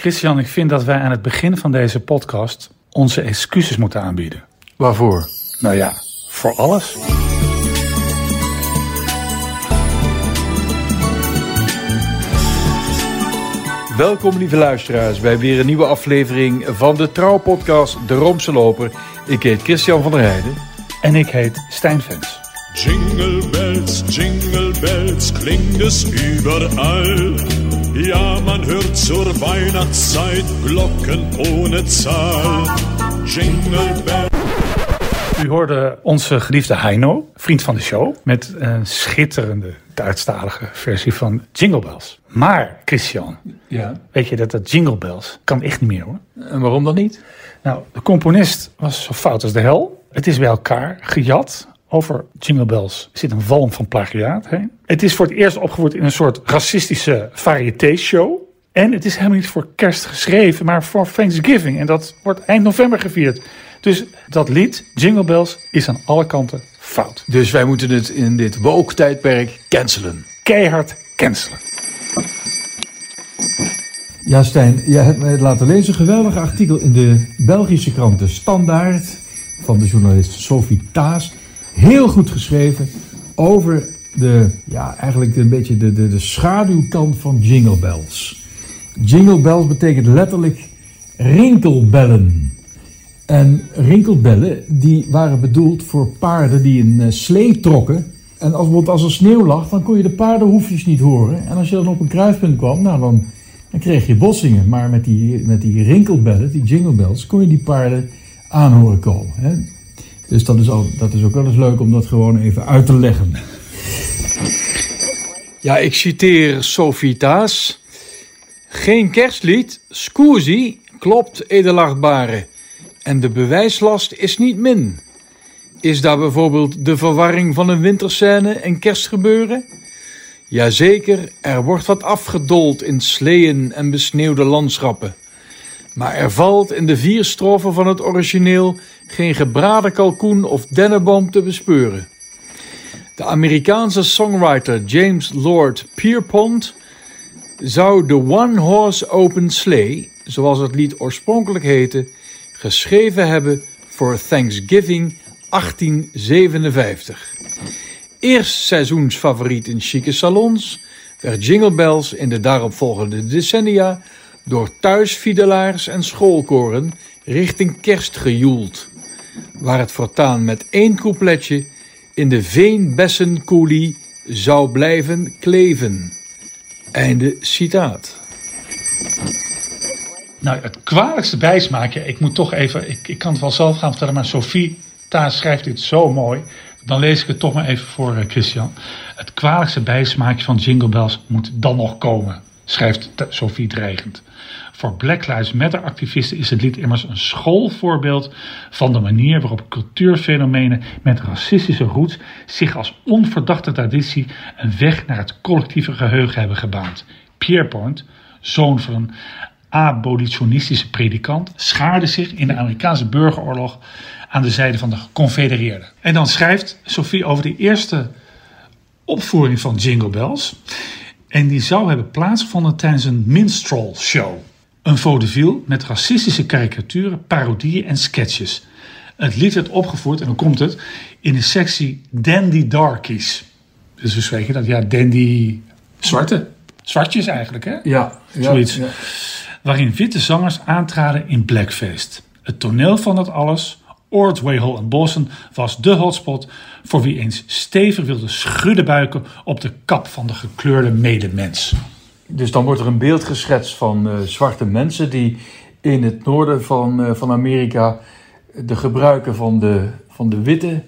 Christian, ik vind dat wij aan het begin van deze podcast onze excuses moeten aanbieden. Waarvoor? Nou ja, voor alles. Welkom lieve luisteraars bij weer een nieuwe aflevering van de trouwpodcast De Roomse Loper. Ik heet Christian van der Heijden. En ik heet Stijn Vens. Jingle bells, jingle bells, es überall. Ja, man hört zur Weihnachtszeit Glocken ohne Zahl. Jingle bells. U hoorde onze geliefde Heino, vriend van de show, met een schitterende Duitsstalige versie van Jingle Bells. Maar, Christian, Ja. weet je dat dat Jingle Bells kan echt niet meer hoor. En waarom dan niet? Nou, de componist was zo fout als de hel. Het is bij elkaar gejat. Over Jingle Bells zit een walm van plagiaat heen. Het is voor het eerst opgevoerd in een soort racistische variété-show. En het is helemaal niet voor kerst geschreven, maar voor Thanksgiving. En dat wordt eind november gevierd. Dus dat lied, Jingle Bells, is aan alle kanten fout. Dus wij moeten het in dit woke-tijdperk cancelen. Keihard cancelen. Ja, Stijn, jij hebt mij laten lezen een geweldig artikel in de Belgische krant De Standaard van de journalist Sophie Taas. Heel goed geschreven over de, ja, eigenlijk een beetje de, de, de schaduwkant van Jingle Bells. Jingle Bells betekent letterlijk rinkelbellen. En rinkelbellen die waren bedoeld voor paarden die een eh, slee trokken. En als, als er sneeuw lag, dan kon je de paardenhoefjes niet horen. En als je dan op een kruispunt kwam, nou dan, dan kreeg je botsingen. Maar met die, met die rinkelbellen, die jingle bells, kon je die paarden aan horen komen. Dus dat is, dat is ook wel eens leuk om dat gewoon even uit te leggen. Ja, ik citeer Sophie Taas. Geen kerstlied, scusi, klopt edelachtbare. En de bewijslast is niet min. Is daar bijvoorbeeld de verwarring van een winterscène en kerstgebeuren? Jazeker, er wordt wat afgedold in sleeën en besneeuwde landschappen. Maar er valt in de vier strofen van het origineel geen gebraden kalkoen of dennenboom te bespeuren. De Amerikaanse songwriter James Lord Pierpont zou de One Horse Open Sleigh, zoals het lied oorspronkelijk heette, geschreven hebben voor Thanksgiving 1857. Eerst seizoensfavoriet in chique salons, werd Jingle Bells in de daaropvolgende decennia door thuisfiedelaars en schoolkoren richting kerst gejoeld, waar het voortaan met één coupletje in de veenbessenkoelie zou blijven kleven. Einde citaat. Nou, het kwalijkste bijsmaakje, ik moet toch even, ik, ik kan het wel zelf gaan vertellen, maar Sophie Taas schrijft dit zo mooi. Dan lees ik het toch maar even voor eh, Christian. Het kwalijkste bijsmaakje van Jingle Bells moet dan nog komen, schrijft Sophie dreigend. Voor Black Lives Matter activisten is het lied immers een schoolvoorbeeld van de manier waarop cultuurfenomenen met racistische roots zich als onverdachte traditie een weg naar het collectieve geheugen hebben gebaand. Pierpont, zoon van een abolitionistische predikant, schaarde zich in de Amerikaanse burgeroorlog aan de zijde van de geconfedereerden. En dan schrijft Sophie over de eerste opvoering van Jingle Bells. En die zou hebben plaatsgevonden tijdens een minstrel show. Een vaudeville met racistische karikaturen, parodieën en sketches. Het lied werd opgevoerd, en dan komt het, in de sectie Dandy Darkies. Dus we spreken dat, ja, dandy... Zwarte. Zwartjes eigenlijk, hè? Ja, Zoiets. Waarin witte zangers aantraden in blackface. Het toneel van dat alles, Ordway Hall en Boston, was de hotspot voor wie eens stevig wilde schudden buiken op de kap van de gekleurde medemens. Dus dan wordt er een beeld geschetst van eh, zwarte mensen die in het noorden van, eh, van Amerika de gebruiken van de, van de witte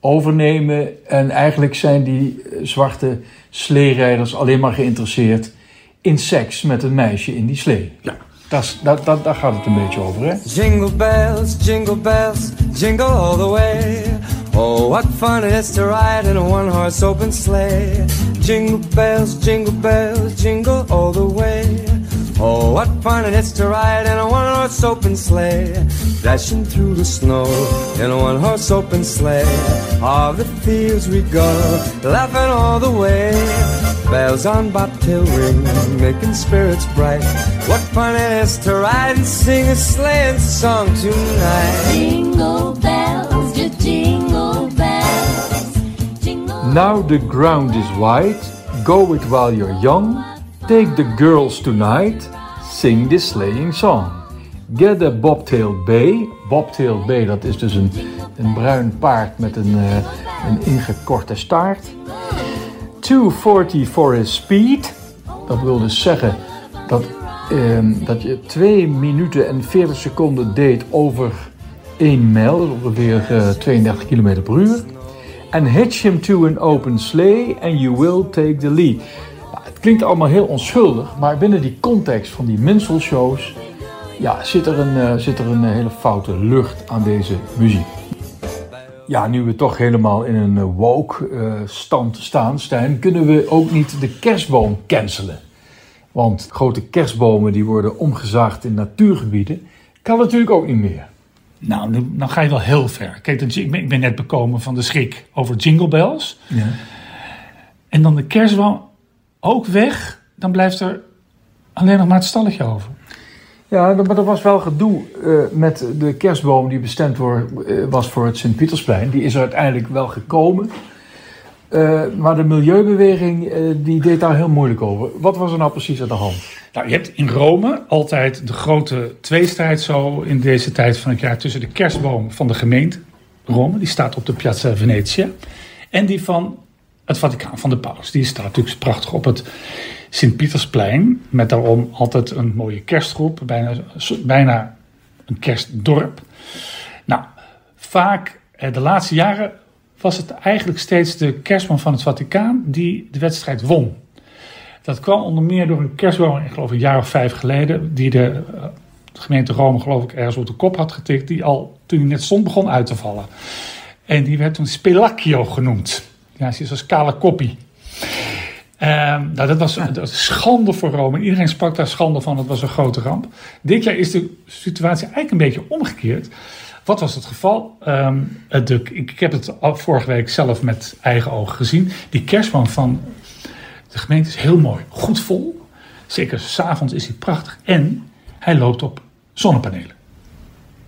overnemen. En eigenlijk zijn die eh, zwarte sleerijders alleen maar geïnteresseerd in seks met een meisje in die slee. Ja. Dat dat- dat- daar gaat het een beetje over, hè? Jingle bells, jingle bells, jingle all the way. Oh, what fun it is to ride in a one horse open sleigh. Jingle bells, jingle bells, jingle all the way. Oh, what fun it is to ride in a one horse open sleigh. Dashing through the snow in a one horse open sleigh. Of the fields we go, laughing all the way. bells on bobtail ring, making spirits bright. What fun it is to ride and sing a sleighing song tonight. Jingle bells, Now the ground is wide, go it while you're young. Take the girls tonight, sing this sleighing song. Get a bobtail bay. Bobtail bay, dat is dus een, een bruin paard met een, eh, een ingekorte staart. 240 for his speed. Dat wil dus zeggen dat, ehm, dat je 2 minuten en 40 seconden deed over 1 mijl, dat is ongeveer eh, 32 km per uur. And hitch him to an open sleigh and you will take the lead. Het klinkt allemaal heel onschuldig, maar binnen die context van die minstrelshows ja, zit, er een, eh, zit er een eh, hele foute lucht aan deze muziek. Ja, nu we toch helemaal in een eh, woke stand staan, Stijn, kunnen we ook niet de kerstboom cancelen. Want grote kerstbomen die worden omgezaagd in natuurgebieden, kan natuurlijk ook niet meer. Nou, nu, dan ga je wel heel ver. Kijk, ik ben, ik ben net bekomen van de schrik over Jingle Bells. Ja. En dan de kerstboom ook weg. Dan blijft er alleen nog maar het stalletje over. Ja, maar er was wel gedoe eh, met de kerstboom die bestemd voor, eh, was voor het Sint-Pietersplein. Die is er uiteindelijk wel gekomen. Eh, maar de milieubeweging die deed daar heel moeilijk over. Wat was er nou precies aan de hand? Nou, je hebt in Rome altijd de grote tweestrijd zo in deze tijd van het jaar tussen de kerstboom van de gemeente Rome, die staat op de Piazza Venezia, en die van het Vaticaan van de Paus. Die staat natuurlijk prachtig op het Sint-Pietersplein, met daarom altijd een mooie kerstgroep, bijna, bijna een kerstdorp. Nou, vaak eh, de laatste jaren was het eigenlijk steeds de kerstman van het Vaticaan die de wedstrijd won. Dat kwam onder meer door een kerstboom, ik geloof een jaar of vijf geleden, die de, eh, de gemeente Rome geloof ik ergens op de kop had getikt, die al toen hij net stond begon uit te vallen. En die werd toen Spelacchio genoemd. Ja, ze is als kale koppie. Ehm, nou, dat was, dat was schande voor Rome. Iedereen sprak daar schande van. Het was een grote ramp. Dit jaar is de situatie eigenlijk een beetje omgekeerd. Wat was het geval? Ehm, de, ik, ik heb het vorige week zelf met eigen ogen gezien. Die kerstboom van de gemeente is heel mooi. Goed vol. Zeker s'avonds is hij prachtig. En hij loopt op zonnepanelen.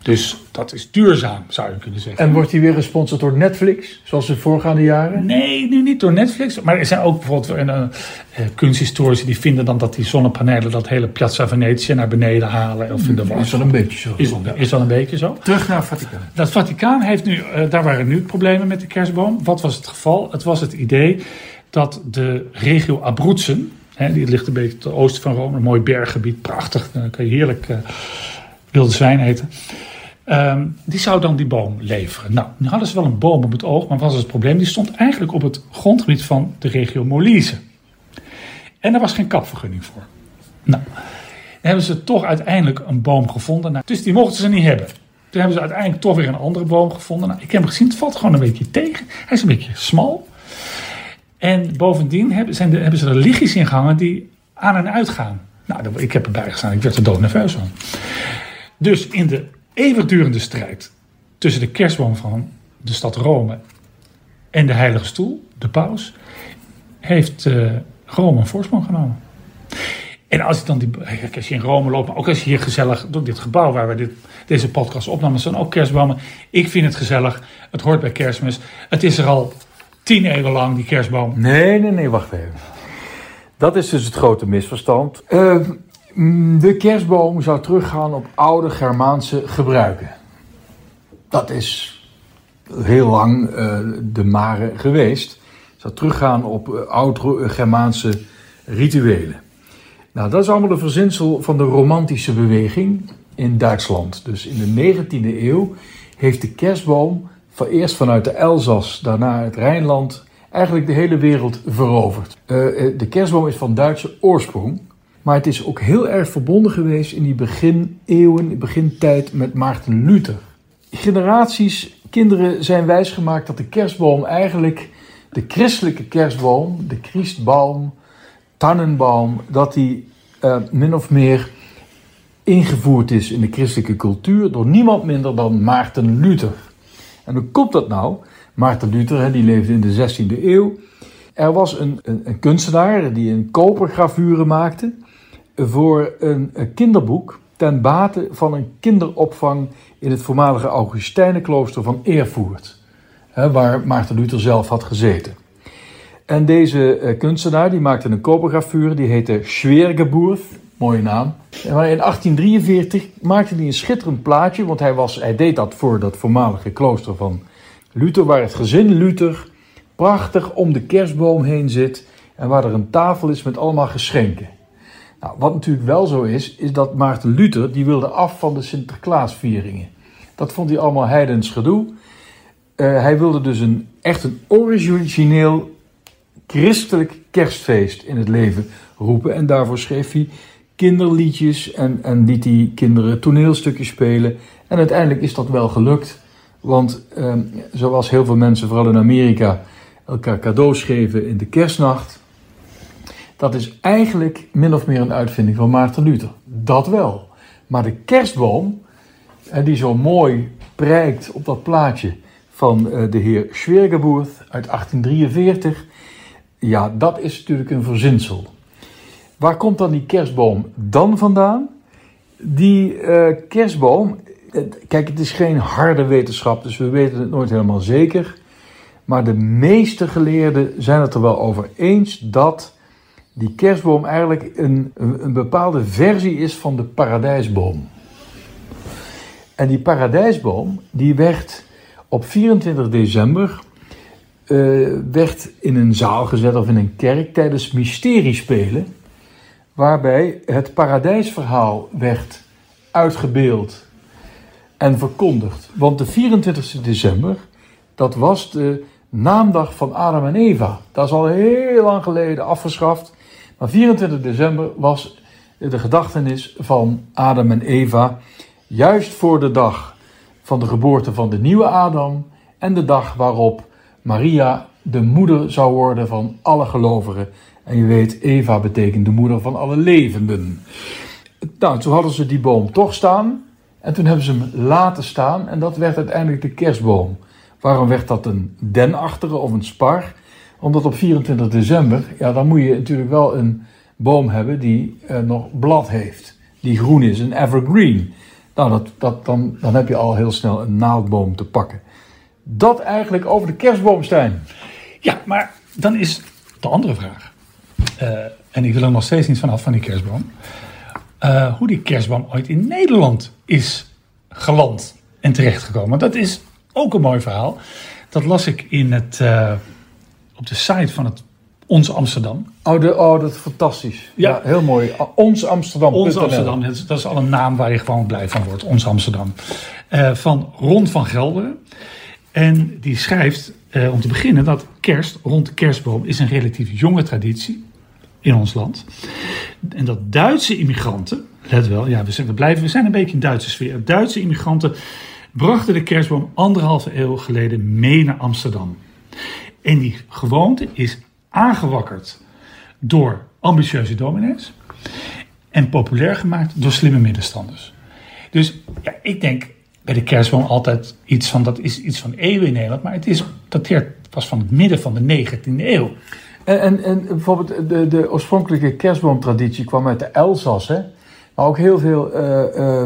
Dus dat is duurzaam, zou je kunnen zeggen. En wordt hij weer gesponsord door Netflix, zoals de voorgaande jaren? Nee, nu niet door Netflix. Maar er zijn ook bijvoorbeeld een, eh, kunsthistorici die vinden dan dat die zonnepanelen dat hele Piazza Venezia naar beneden halen. Of in de was. Is wel een beetje zo. Is, is wel een beetje zo. Terug naar Vaticaan. Dat Vaticaan heeft nu, eh, daar waren nu problemen met de kerstboom. Wat was het geval? Het was het idee dat de regio Abruzzen, hè, die ligt een beetje ten oosten van Rome, een mooi berggebied, prachtig, daar kan je heerlijk eh, wilde zwijn eten. Ehm, die zou dan die boom leveren. Nou, nu hadden ze wel een boom op het oog, maar wat was het probleem? Die stond eigenlijk op het grondgebied van de regio Molise. En daar was geen kapvergunning voor. Nou, dan hebben ze toch uiteindelijk een boom gevonden. Nou, dus die mochten ze niet hebben. Toen hebben ze uiteindelijk toch weer een andere boom gevonden. Nou, ik heb hem gezien, het valt gewoon een beetje tegen. Hij is een beetje smal. En bovendien hebben, zijn hebben ze er lichtjes in gehangen die aan en uit gaan. Nou, ik heb erbij gestaan, ik werd er dood nerveus van. Dus in de eeuwigdurende strijd tussen de kerstboom van de stad Rome en de Heilige Stoel, de paus, heeft eh, Rome een voorsprong genomen. En als ik dan die, als je in Rome loopt, maar ook als je hier gezellig door dit gebouw waar we dit, deze podcast opnamen, staan ook kerstbomen. Ik vind het gezellig. Het hoort bij kerstmis. Het is er al tien eeuwen lang, die kerstboom. Nee, nee, nee, wacht even. Dat is dus het grote misverstand. Eh, mm, de kerstboom zou teruggaan op oude Germaanse gebruiken. Dat is heel lang eh, de mare geweest. Zou teruggaan op oude Germaanse rituelen. Nou, dat is allemaal de verzinsel van de romantische beweging in Duitsland. Dus in de 19e eeuw heeft de kerstboom van eerst vanuit de Elzas, daarna het Rijnland, eigenlijk de hele wereld veroverd. Uh, de kerstboom is van Duitse oorsprong, maar het is ook heel erg verbonden geweest in die begin eeuwen, begintijd met Maarten Luther. Generaties kinderen zijn wijsgemaakt dat de kerstboom eigenlijk de christelijke kerstboom, de Christbaum, Tannenbaum, dat die uh, min of meer ingevoerd is in de christelijke cultuur door niemand minder dan Maarten Luther. En hoe komt dat nou? Maarten Luther, die leefde in de 16e eeuw. Er was een, een, een kunstenaar die een kopergravure maakte voor een, kinderboek ten bate van een kinderopvang in het voormalige Augustijnenklooster van Erfurt, hè, waar Maarten Luther zelf had gezeten. En deze eh, kunstenaar die maakte een kopergravure, die heette Schwergeburt, mooie naam. Maar in 1843 maakte hij een schitterend plaatje, want hij, was, hij deed dat voor dat voormalige klooster van Luther, waar het gezin Luther prachtig om de kerstboom heen zit en waar er een tafel is met allemaal geschenken. Nou, wat natuurlijk wel zo is, is dat Maarten Luther die wilde af van de Sinterklaasvieringen. Dat vond hij allemaal heidens gedoe. Eh, hij wilde dus een, echt een origineel christelijk kerstfeest in het leven roepen. En daarvoor schreef hij kinderliedjes en, en liet hij kinderen toneelstukjes spelen. En uiteindelijk is dat wel gelukt. Want eh, zoals heel veel mensen, vooral in Amerika, elkaar cadeaus geven in de kerstnacht. Dat is eigenlijk min of meer een uitvinding van Maarten Luther. Dat wel. Maar de kerstboom, die zo mooi prijkt op dat plaatje van eh, de heer Schwergeburt uit 1843, ja, dat is natuurlijk een verzinsel. Waar komt dan die kerstboom dan vandaan? Die uh, kerstboom, kijk, het is geen harde wetenschap, dus we weten het nooit helemaal zeker. Maar de meeste geleerden zijn het er wel over eens dat die kerstboom eigenlijk een, een, bepaalde versie is van de paradijsboom. En die paradijsboom, die werd op 24 december uh, werd in een zaal gezet of in een kerk tijdens mysteriespelen, waarbij het paradijsverhaal werd uitgebeeld en verkondigd. Want de 24 december, dat was de naamdag van Adam en Eva. Dat is al heel lang geleden afgeschaft. Maar 24 december was de gedachtenis van Adam en Eva, juist voor de dag van de geboorte van de nieuwe Adam en de dag waarop Maria de moeder zou worden van alle gelovigen. En je weet, Eva betekent de moeder van alle levenden. Nou, toen hadden ze die boom toch staan. En toen hebben ze hem laten staan. En dat werd uiteindelijk de kerstboom. Waarom werd dat een denachtige of een spar? Omdat op 24 december, ja, dan moet je natuurlijk wel een boom hebben die uh, nog blad heeft. Die groen is, een evergreen. Nou, dat, dat, dan, dan heb je al heel snel een naaldboom te pakken. Dat eigenlijk over de kerstboomstein. Ja, maar dan is de andere vraag. Uh, en ik wil er nog steeds niet vanaf van die kerstboom. Uh, hoe die kerstboom ooit in Nederland is geland en terechtgekomen. Dat is ook een mooi verhaal. Dat las ik in het, uh, op de site van het Ons Amsterdam. Oh, de, oh dat is fantastisch. Ja, ja heel mooi. Ons Amsterdam. Ons Amsterdam, dat is, dat is al een naam waar je gewoon blij van wordt. Ons Amsterdam. Uh, van Ron van Gelderen. En die schrijft uh, om te beginnen dat kerst rond de kerstboom is een relatief jonge traditie in ons land. En dat Duitse immigranten, let wel, ja, we zijn, we blijven, we zijn een beetje in Duitse sfeer. Duitse immigranten brachten de kerstboom anderhalve eeuw geleden mee naar Amsterdam. En die gewoonte is aangewakkerd door ambitieuze dominees en populair gemaakt door slimme middenstanders. Dus ja, ik denk bij de kerstboom altijd iets van, dat is iets van eeuwen in Nederland, maar het is, dateert pas van het midden van de 19e eeuw. En, en, en bijvoorbeeld de, de oorspronkelijke kerstboomtraditie kwam uit de Elzas, hè? maar ook heel veel uh, uh,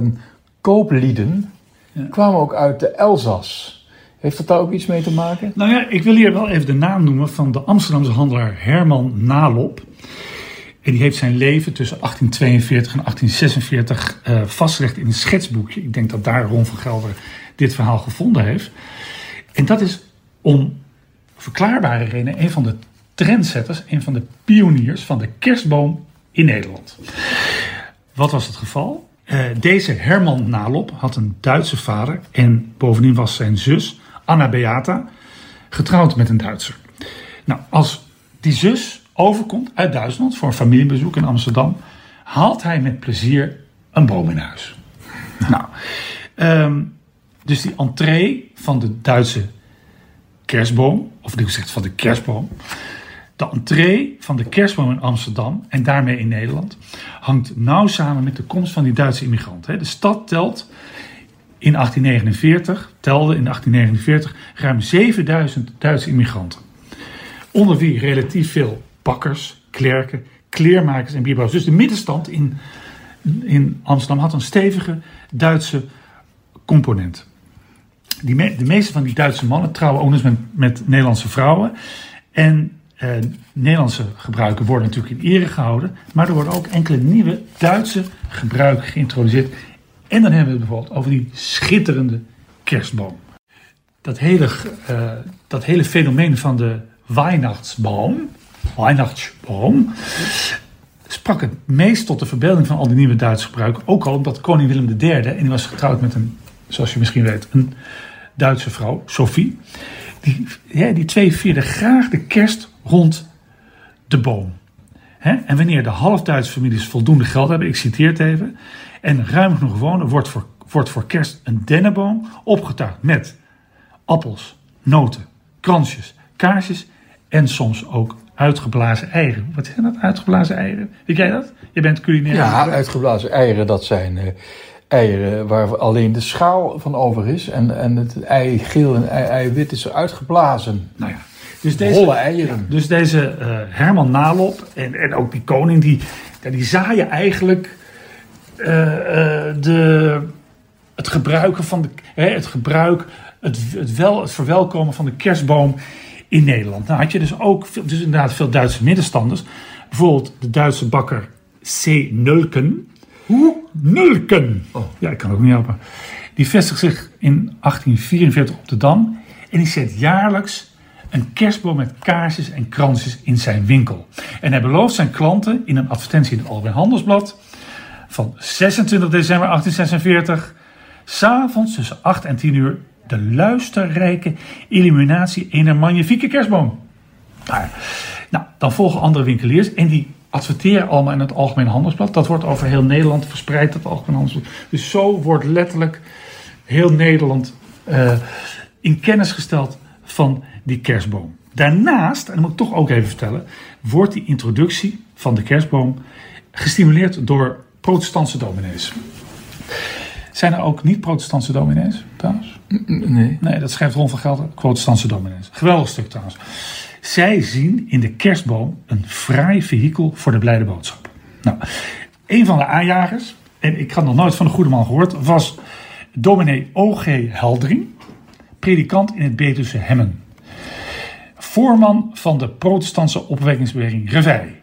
kooplieden ja. kwamen ook uit de Elzas. Heeft dat daar ook iets mee te maken? Nou ja, ik wil hier wel even de naam noemen van de Amsterdamse handelaar Herman Nalop. En die heeft zijn leven tussen 1842 en 1846 uh, vastgelegd in een schetsboekje. Ik denk dat daar Ron van Gelder dit verhaal gevonden heeft. En dat is om verklaarbare redenen een van de trendsetters, een van de pioniers van de kerstboom in Nederland. Wat was het geval? Uh, deze Herman Nalop had een Duitse vader en bovendien was zijn zus Anna Beata getrouwd met een Duitser. Nou, als die zus overkomt uit Duitsland voor een familiebezoek in Amsterdam, haalt hij met plezier een boom in huis. Nou, um, dus die entree van de Duitse kerstboom, of ik zeg van de kerstboom, de entree van de kerstboom in Amsterdam en daarmee in Nederland hangt nauw samen met de komst van die Duitse immigranten. De stad telt in 1849, telde in 1849 ruim 7000 Duitse immigranten. Onder wie relatief veel bakkers, klerken, kleermakers en bierbrouwers. Dus de middenstand in, in Amsterdam had een stevige Duitse component. Die de meeste van die Duitse mannen trouwen ook eens met, met Nederlandse vrouwen. En eh, Nederlandse gebruiken worden natuurlijk in ere gehouden. Maar er worden ook enkele nieuwe Duitse gebruiken geïntroduceerd. En dan hebben we het bijvoorbeeld over die schitterende kerstboom. Dat hele, eh, dat hele fenomeen van de Weihnachtsbaum, Weihnachtsbaum, sprak het meest tot de verbeelding van al die nieuwe Duitse gebruiken. Ook al omdat koning Willem III, en die was getrouwd met een, zoals je misschien weet, een Duitse vrouw, Sophie. Die, ja, die twee vierden graag de kerst rond de boom. Hè? En wanneer de half-Duitse families voldoende geld hebben, ik citeer het even, en ruim genoeg wonen, wordt voor, wordt voor kerst een dennenboom opgetuigd met appels, noten, kransjes, kaarsjes en soms ook uitgeblazen eieren. Wat zijn dat, uitgeblazen eieren? Weet jij dat? Je bent culinair. Ja, uitgeblazen eieren, dat zijn eh, eieren waar alleen de schaal van over is. En, en het ei geel en ei, ei wit is uitgeblazen. Nou ja, dus deze, Holle eieren. Dus deze eh, Herman Nalop en, en ook die koning, die, ja, die zaaien eigenlijk eh, eh, de, het gebruiken van de, hè, het gebruik, het, het, wel, het verwelkomen van de kerstboom in Nederland. Nou had je dus ook veel, dus inderdaad veel Duitse middenstanders. Bijvoorbeeld de Duitse bakker C. Nulken. Hoe? Nulken. Ja, ik kan ook niet helpen. Die vestigt zich in 1844 op de Dam. En die zet jaarlijks een kerstboom met kaarsjes en kransjes in zijn winkel. En hij belooft zijn klanten in een advertentie in het Algemeen Handelsblad van 26 december 1846, s'avonds tussen 8 en 10 uur, de luisterrijke illuminatie in een magnifieke kerstboom. Nou, dan volgen andere winkeliers en die adverteren allemaal in het Algemeen Handelsblad. Dat wordt over heel Nederland verspreid, dat Algemeen Handelsblad. Dus zo wordt letterlijk heel Nederland eh, in kennis gesteld van die kerstboom. Daarnaast, en dat moet ik toch ook even vertellen, wordt die introductie van de kerstboom gestimuleerd door protestantse dominees. Zijn er ook niet-protestantse dominees trouwens? Nee. Nee, dat schrijft Ron van Gelder, protestantse dominees. Geweldig stuk trouwens. Zij zien in de kerstboom een fraai vehikel voor de blijde boodschap. Nou, een van de aanjagers, en ik had nog nooit van de goede man gehoord, was dominee O.G. Heldering, predikant in het Betuwse Hemmen. Voorman van de protestantse opwekkingsbeweging Revij.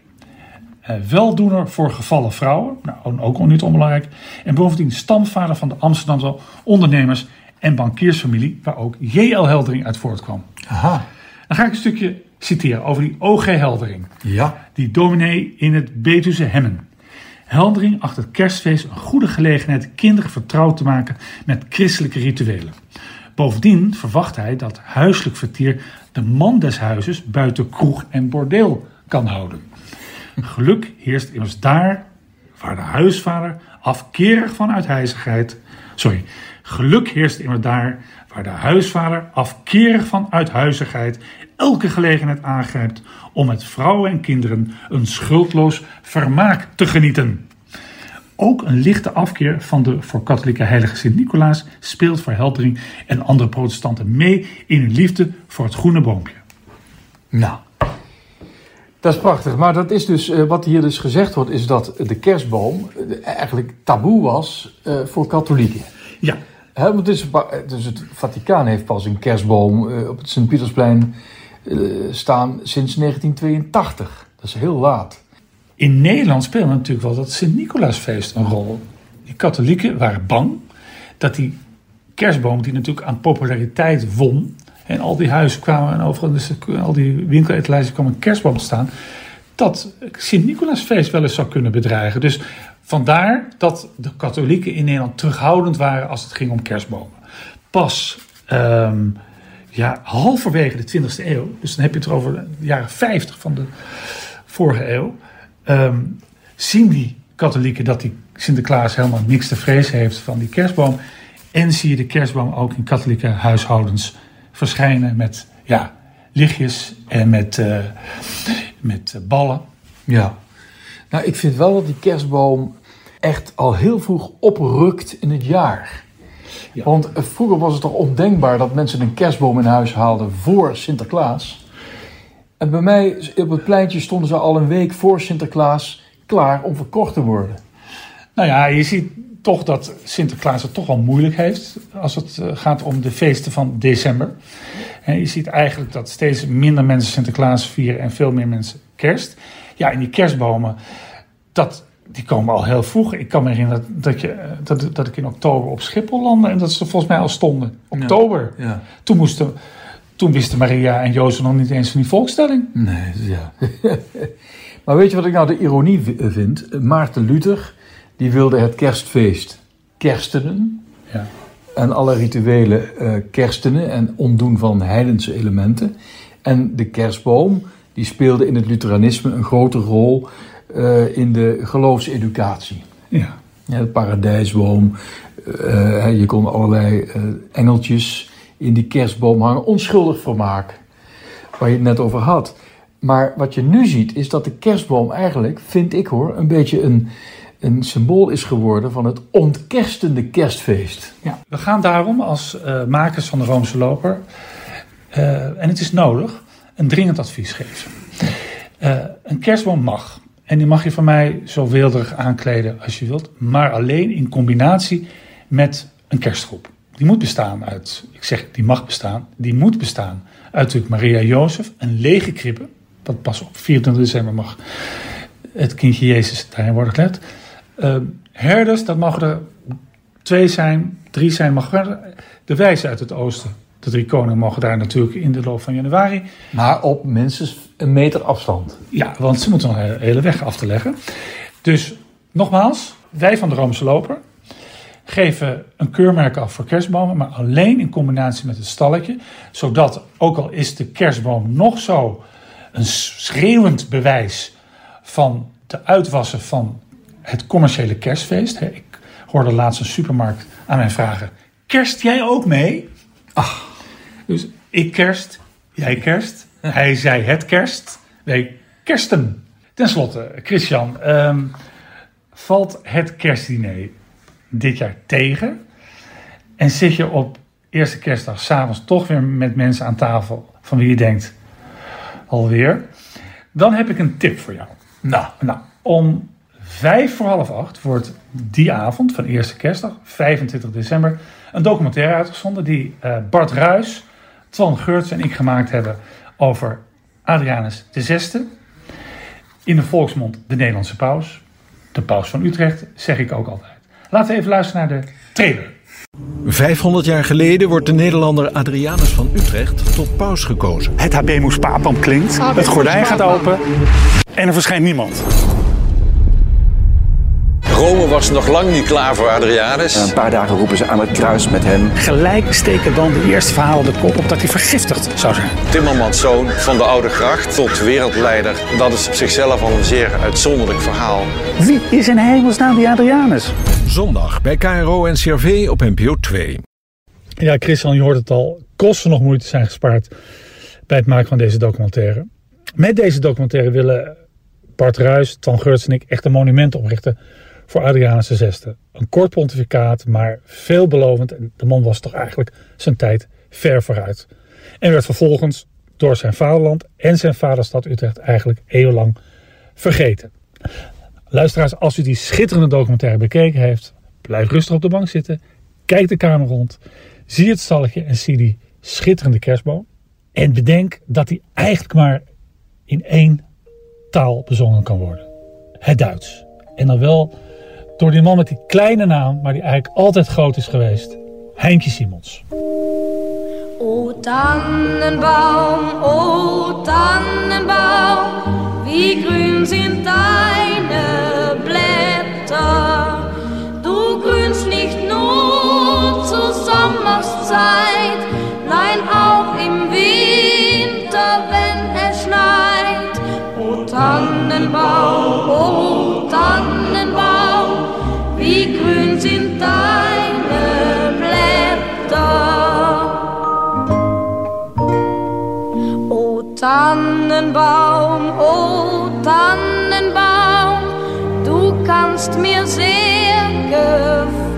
Eh, weldoener voor gevallen vrouwen, nou, ook niet onbelangrijk. En bovendien stamvader van de Amsterdamse ondernemers en bankiersfamilie, waar ook J.L. Heldering uit voortkwam. Aha. Dan ga ik een stukje citeren over die O.G. Heldering, Ja. die dominee in het Betuwse Hemmen. Heldering acht het kerstfeest een goede gelegenheid kinderen vertrouwd te maken met christelijke rituelen. Bovendien verwacht hij dat huiselijk vertier de man des huizes buiten kroeg en bordeel kan houden. Geluk heerst immers daar waar de huisvader afkerig van uithuizigheid. Sorry. Geluk heerst immers daar waar de huisvader afkerig van uithuizigheid elke gelegenheid aangrijpt om met vrouwen en kinderen een schuldloos vermaak te genieten. Ook een lichte afkeer van de voor katholieke heilige Sint-Nicolaas speelt voor Heldering en andere protestanten mee in hun liefde voor het groene boompje. Nou. Dat is prachtig. Maar dat is dus, eh, wat hier dus gezegd wordt, is dat de kerstboom eh, eigenlijk taboe was eh, voor katholieken. Ja, Hè, want het, is, dus het Vaticaan heeft pas een kerstboom op het Sint-Pietersplein staan sinds 1982. Dat is heel laat. In Nederland speelde natuurlijk wel dat Sint-Nicolaasfeest een rol. Die katholieken waren bang dat die kerstboom, die natuurlijk aan populariteit won, en al die huizen kwamen en overal, dus al die winkeletalages kwamen een kerstboom staan, dat Sint-Nicolaasfeest wel eens zou kunnen bedreigen. Dus vandaar dat de katholieken in Nederland terughoudend waren als het ging om kerstbomen. Pas ehm, ja, halverwege de 20e eeuw, dus dan heb je het over de jaren 50 van de vorige eeuw, ehm, zien die katholieken dat die Sinterklaas helemaal niks te vrezen heeft van die kerstboom. En zie je de kerstboom ook in katholieke huishoudens verschijnen met ja, lichtjes en met, eh, met eh, ballen. Ja. Nou, ik vind wel dat die kerstboom echt al heel vroeg oprukt in het jaar. Ja. Want eh, vroeger was het toch ondenkbaar dat mensen een kerstboom in huis haalden voor Sinterklaas. En bij mij op het pleintje stonden ze al een week voor Sinterklaas klaar om verkocht te worden. Nou ja, je ziet toch dat Sinterklaas het toch wel moeilijk heeft als het eh, gaat om de feesten van december. En je ziet eigenlijk dat steeds minder mensen Sinterklaas vieren en veel meer mensen kerst. Ja, en die kerstbomen, dat, die komen al heel vroeg. Ik kan me herinneren dat, dat, je, eh, dat, dat ik in oktober op Schiphol landde en dat ze volgens mij al stonden. Oktober. Ja. Toen, moesten, toen wisten Maria en Jozef nog niet eens van die volkstelling. Nee, ja. maar weet je wat ik nou de ironie v- vind? Maarten Luther, die wilde het kerstfeest kerstenen. Ja. En alle rituelen eh, kerstenen en ontdoen van heidense elementen. En de kerstboom, die speelde in het Lutheranisme een grote rol eh, in de geloofseducatie. Ja. Ja, de paradijsboom. eh, je kon allerlei eh, engeltjes in die kerstboom hangen. Onschuldig vermaak. Waar je het net over had. Maar wat je nu ziet is dat de kerstboom eigenlijk, vind ik hoor, een beetje een, een symbool is geworden van het ontkerstende kerstfeest. Ja, we gaan daarom als eh, makers van de Roomse Loper, eh, en het is nodig, een dringend advies geven. Eh, een kerstboom mag. En die mag je van mij zo weelderig aankleden als je wilt, maar alleen in combinatie met een kerstgroep. Die moet bestaan uit, ik zeg die mag bestaan, die moet bestaan uit natuurlijk Maria Jozef, een lege kribbe, wat pas op 24 december mag het kindje Jezus daarin worden gelet. Eh, herders, dat mogen er twee zijn, drie zijn, mag wel. De wijzen uit het oosten, de drie koningen, mogen daar natuurlijk in de loop van januari. Maar op minstens een meter afstand. Ja, want ze moeten nog een hele weg af te leggen. Dus nogmaals, wij van de Roomse Loper geven een keurmerk af voor kerstbomen, maar alleen in combinatie met het stalletje. Zodat, ook al is de kerstboom nog zo een schreeuwend bewijs van de uitwassen van het commerciële kerstfeest. Ik hoorde laatst een supermarkt aan mij vragen: Kerst jij ook mee? Ach, dus ik kerst, jij kerst. Hij zei het kerst, wij kersten. Ten slotte, Christian, ehm, valt het kerstdiner dit jaar tegen? En zit je op eerste kerstdag s'avonds toch weer met mensen aan tafel van wie je denkt, alweer? Dan heb ik een tip voor jou. Nou, nou om vijf voor half acht wordt die avond van eerste kerstdag, 25 december, een documentaire uitgezonden die eh, Bart Ruis, Twan Geurts en ik gemaakt hebben over Adrianus VI. In de volksmond de Nederlandse paus. De paus van Utrecht, zeg ik ook altijd. Laten we even luisteren naar de trailer. 500 jaar geleden wordt de Nederlander Adrianus van Utrecht tot paus gekozen. Het Habemus Papam klinkt, het gordijn gaat open en er verschijnt niemand. Rome was nog lang niet klaar voor Adrianus. Een paar dagen roepen ze aan het kruis met hem. Gelijk steken dan de eerste verhalen de kop op dat hij vergiftigd zou zijn. Timmermans zoon van de Oude Gracht tot wereldleider. Dat is op zichzelf al een zeer uitzonderlijk verhaal. Wie is in hemelsnaam die Adrianus? Zondag bij KRO en CRV op NPO 2. Ja, Christian, je hoort het al. Kosten nog moeite zijn gespaard bij het maken van deze documentaire. Met deze documentaire willen Bart Ruijs, Twan Geurts en ik echt een monument oprichten voor Adrianus VI. Een kort pontificaat, maar veelbelovend. En de man was toch eigenlijk zijn tijd ver vooruit. En werd vervolgens door zijn vaderland en zijn vaderstad Utrecht eigenlijk eeuwenlang vergeten. Luisteraars, als u die schitterende documentaire bekeken heeft, blijf rustig op de bank zitten. Kijk de kamer rond. Zie het stalletje en zie die schitterende kerstboom. En bedenk dat die eigenlijk maar in één taal bezongen kan worden. Het Duits. En dan wel door die man met die kleine naam, maar die eigenlijk altijd groot is geweest. Heintje Simons. O Tannenbaum, o Tannenbaum, mir sehr gefallen.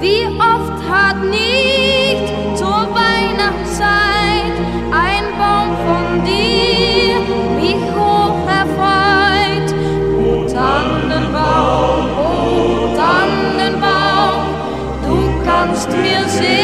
Wie oft hat nicht zur Weihnachtszeit ein Baum von dir mich hoch erfreut. O Tannenbaum, o Tannenbaum, du kannst mir sehr